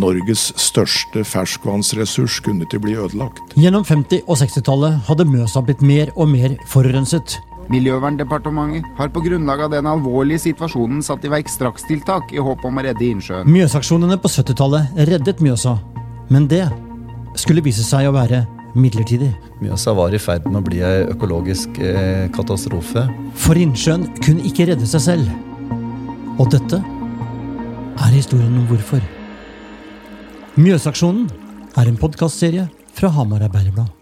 Norges største ferskvannsressurs kunne ikke bli ødelagt. Gjennom 50- og 60-tallet hadde Mjøsa blitt mer og mer forurenset. Miljøverndepartementet har på grunnlag av den alvorlige situasjonen satt i verk strakstiltak i håp om å redde innsjøen. Mjøsaksjonene på 70-tallet reddet Mjøsa, men det skulle vise seg å være midlertidig. Mjøsa var i ferd med å bli ei økologisk eh, katastrofe. For innsjøen kunne ikke redde seg selv. Og dette er historien om hvorfor. Mjøsaksjonen er en podkastserie fra Hamar Arbeiderblad.